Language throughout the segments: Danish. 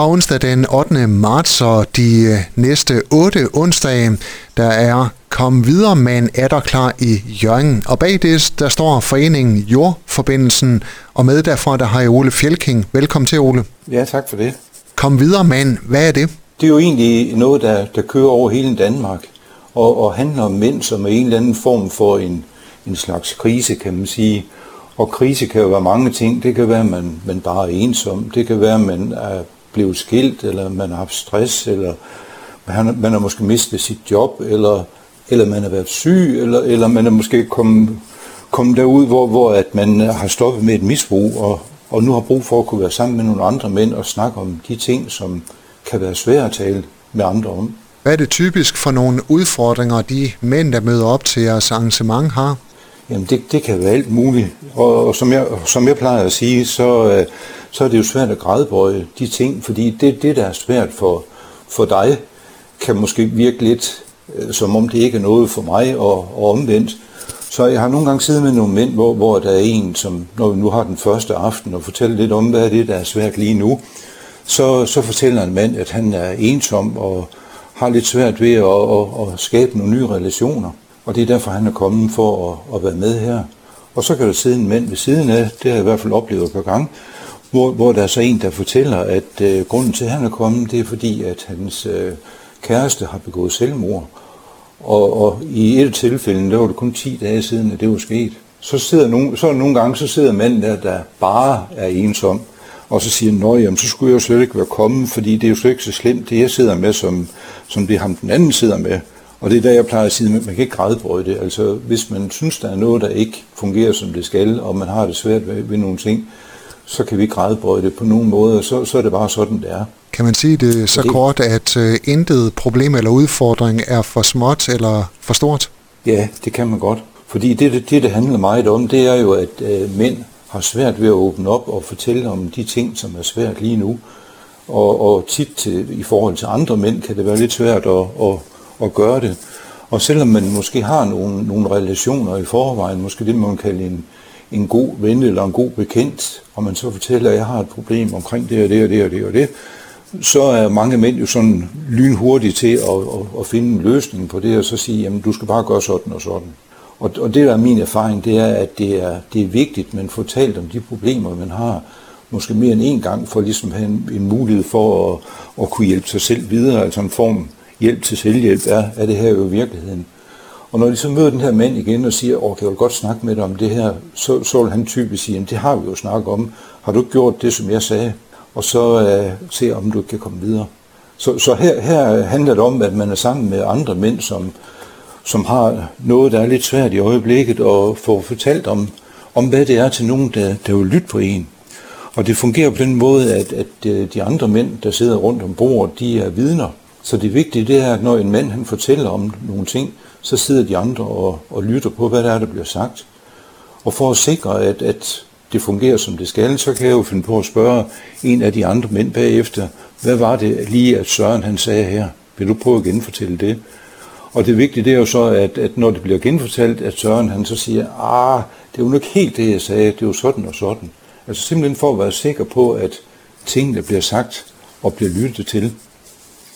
Fra onsdag den 8. marts og de øh, næste 8 onsdage, der er Kom videre med en klar i Jørgen. Og bag det, der står foreningen Jordforbindelsen, og med derfra, der har jeg Ole Fjelking. Velkommen til, Ole. Ja, tak for det. Kom videre, mand. Hvad er det? Det er jo egentlig noget, der, der kører over hele Danmark, og, og handler om mænd, som er en eller anden form for en, en slags krise, kan man sige. Og krise kan jo være mange ting. Det kan være, at man, man bare er ensom. Det kan være, at man er blevet skilt, eller man har haft stress, eller man, man har måske mistet sit job, eller, eller man har været syg, eller, eller man er måske kommet, kommet derud, hvor, hvor at man har stoppet med et misbrug, og, og nu har brug for at kunne være sammen med nogle andre mænd og snakke om de ting, som kan være svære at tale med andre om. Hvad er det typisk for nogle udfordringer, de mænd, der møder op til jeres arrangement, har? Jamen det, det kan være alt muligt, og, og som, jeg, som jeg plejer at sige, så, øh, så er det jo svært at grædebøje de ting, fordi det, det der er svært for, for dig, kan måske virke lidt øh, som om det ikke er noget for mig, og, og omvendt. Så jeg har nogle gange siddet med nogle mænd, hvor, hvor der er en, som når vi nu har den første aften, og fortæller lidt om, hvad er det, der er svært lige nu, så, så fortæller en mand, at han er ensom og har lidt svært ved at, at, at skabe nogle nye relationer. Og det er derfor, han er kommet for at, at være med her. Og så kan der sidde en mand ved siden af, det har jeg i hvert fald oplevet et par gange, hvor, hvor der er så en, der fortæller, at øh, grunden til, at han er kommet, det er fordi, at hans øh, kæreste har begået selvmord. Og, og i et tilfælde, der var det kun 10 dage siden, at det var sket. Så, sidder nogen, så nogle gange, så sidder manden der, der bare er ensom, og så siger nå jamen, så skulle jeg jo slet ikke være kommet, fordi det er jo slet ikke så slemt, det jeg sidder med, som, som det ham den anden sidder med. Og det er der, jeg plejer at sige, at man kan ikke grædebøje det. Altså, hvis man synes, der er noget, der ikke fungerer, som det skal, og man har det svært ved, ved nogle ting, så kan vi ikke grædebøje det på nogen måde, så, så er det bare sådan, det er. Kan man sige det så det, kort, at uh, intet problem eller udfordring er for småt eller for stort? Ja, det kan man godt. Fordi det, det, det, det handler meget om, det er jo, at uh, mænd har svært ved at åbne op og fortælle om de ting, som er svært lige nu. Og, og tit til, i forhold til andre mænd kan det være lidt svært at, at, at gøre det. Og selvom man måske har nogle, nogle relationer i forvejen, måske det man kan en, en god ven eller en god bekendt, og man så fortæller, at jeg har et problem omkring det og det og det og det og det, så er mange mænd jo sådan lynhurtige til at, at, at finde en løsning på det, og så sige, jamen du skal bare gøre sådan og sådan. Og, og det der er min erfaring, det er, at det er, det er vigtigt, at man får talt om de problemer, man har, måske mere end en gang, for ligesom at have en, en mulighed for at, at kunne hjælpe sig selv videre, altså en form hjælp til selvhjælp er, er det her jo virkeligheden. Og når de så møder den her mand igen og siger, åh, kan jeg godt snakke med dig om det her, så, så vil han typisk sige, det har vi jo snakket om. Har du ikke gjort det, som jeg sagde? Og så uh, se, om du kan komme videre. Så, så her, her handler det om, at man er sammen med andre mænd, som, som har noget, der er lidt svært i øjeblikket, og få fortalt om, om hvad det er til nogen, der, der vil lytte på en. Og det fungerer på den måde, at, at øh, de andre mænd, der sidder rundt om bordet, de er vidner. Så det vigtige det er, at når en mand han fortæller om nogle ting, så sidder de andre og, og lytter på, hvad der er, der bliver sagt. Og for at sikre, at, at det fungerer, som det skal, så kan jeg jo finde på at spørge en af de andre mænd bagefter, hvad var det lige, at Søren han sagde her? Vil du prøve at genfortælle det? Og det vigtige det er jo så, at, at når det bliver genfortalt, at Søren han så siger, ah, det er jo nok helt det, jeg sagde, det er jo sådan og sådan. Altså simpelthen for at være sikker på, at tingene bliver sagt og bliver lyttet til.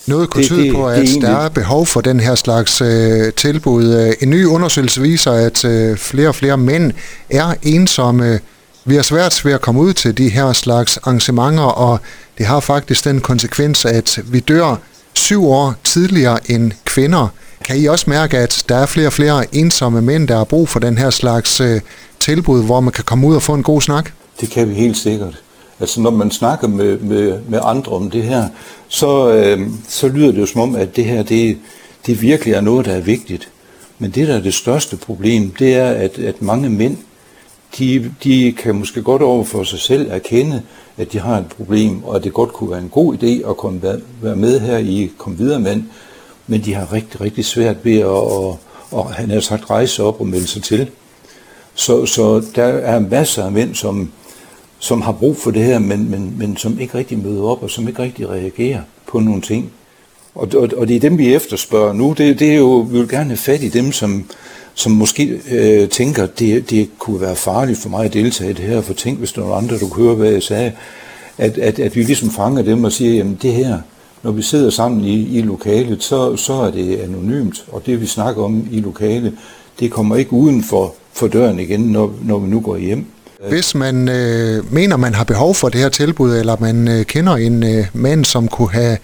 Noget kunne det, tyde på, at det, der er behov for den her slags øh, tilbud. En ny undersøgelse viser, at øh, flere og flere mænd er ensomme. Vi har svært ved at komme ud til de her slags arrangementer, og det har faktisk den konsekvens, at vi dør syv år tidligere end kvinder. Kan I også mærke, at der er flere og flere ensomme mænd, der har brug for den her slags øh, tilbud, hvor man kan komme ud og få en god snak? Det kan vi helt sikkert. Altså når man snakker med, med, med andre om det her, så, øh, så lyder det jo som om, at det her det, det virkelig er noget, der er vigtigt. Men det, der er det største problem, det er, at, at mange mænd, de, de kan måske godt over for sig selv erkende, at de har et problem, og at det godt kunne være en god idé at komme, være med her i Kom Videre Mand, men de har rigtig, rigtig svært ved at, og, og han har sagt rejse op og melde sig til. Så, så der er masser af mænd, som, som har brug for det her, men, men, men som ikke rigtig møder op, og som ikke rigtig reagerer på nogle ting. Og, og, og det er dem, vi efterspørger nu. Det, det er jo, vi vil gerne have fat i dem, som, som måske øh, tænker, det, det kunne være farligt for mig at deltage i det her, for tænk, hvis der var andre, der kunne høre, hvad jeg sagde. at, at, at vi ligesom fanger dem og siger, jamen det her, når vi sidder sammen i, i lokalet, så, så er det anonymt, og det vi snakker om i lokalet, det kommer ikke uden for, for døren igen, når, når vi nu går hjem. Hvis man øh, mener, man har behov for det her tilbud, eller man øh, kender en øh, mand, som kunne have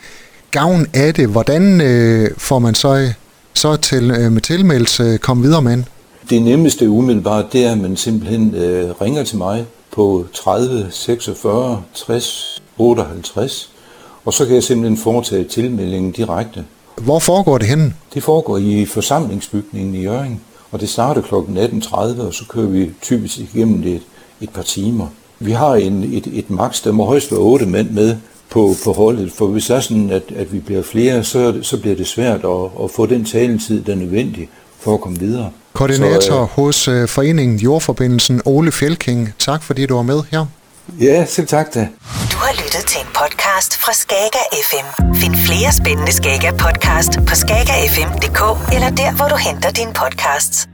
gavn af det, hvordan øh, får man så, så til, øh, med tilmeldelse øh, komme videre med? Det nemmeste umiddelbart, det er, at man simpelthen øh, ringer til mig på 30 46 60 58, og så kan jeg simpelthen foretage tilmeldingen direkte. Hvor foregår det henne? Det foregår i forsamlingsbygningen i Jørgen, og det starter kl. 18.30, og så kører vi typisk igennem det et, et par timer. Vi har en, et, et maks, der må højst være otte mænd med på, på holdet, for hvis det er sådan, at, at vi bliver flere, så, så bliver det svært at, at få den taletid, der er nødvendig for at komme videre. Koordinator så, øh, hos øh, foreningen Jordforbindelsen, Ole Fjelking. Tak fordi du var med her. Ja, selv tak da. Du har lyttet til en podcast fra Skager FM. Find flere spændende Skager podcast på skagerfm.dk eller der, hvor du henter dine podcasts.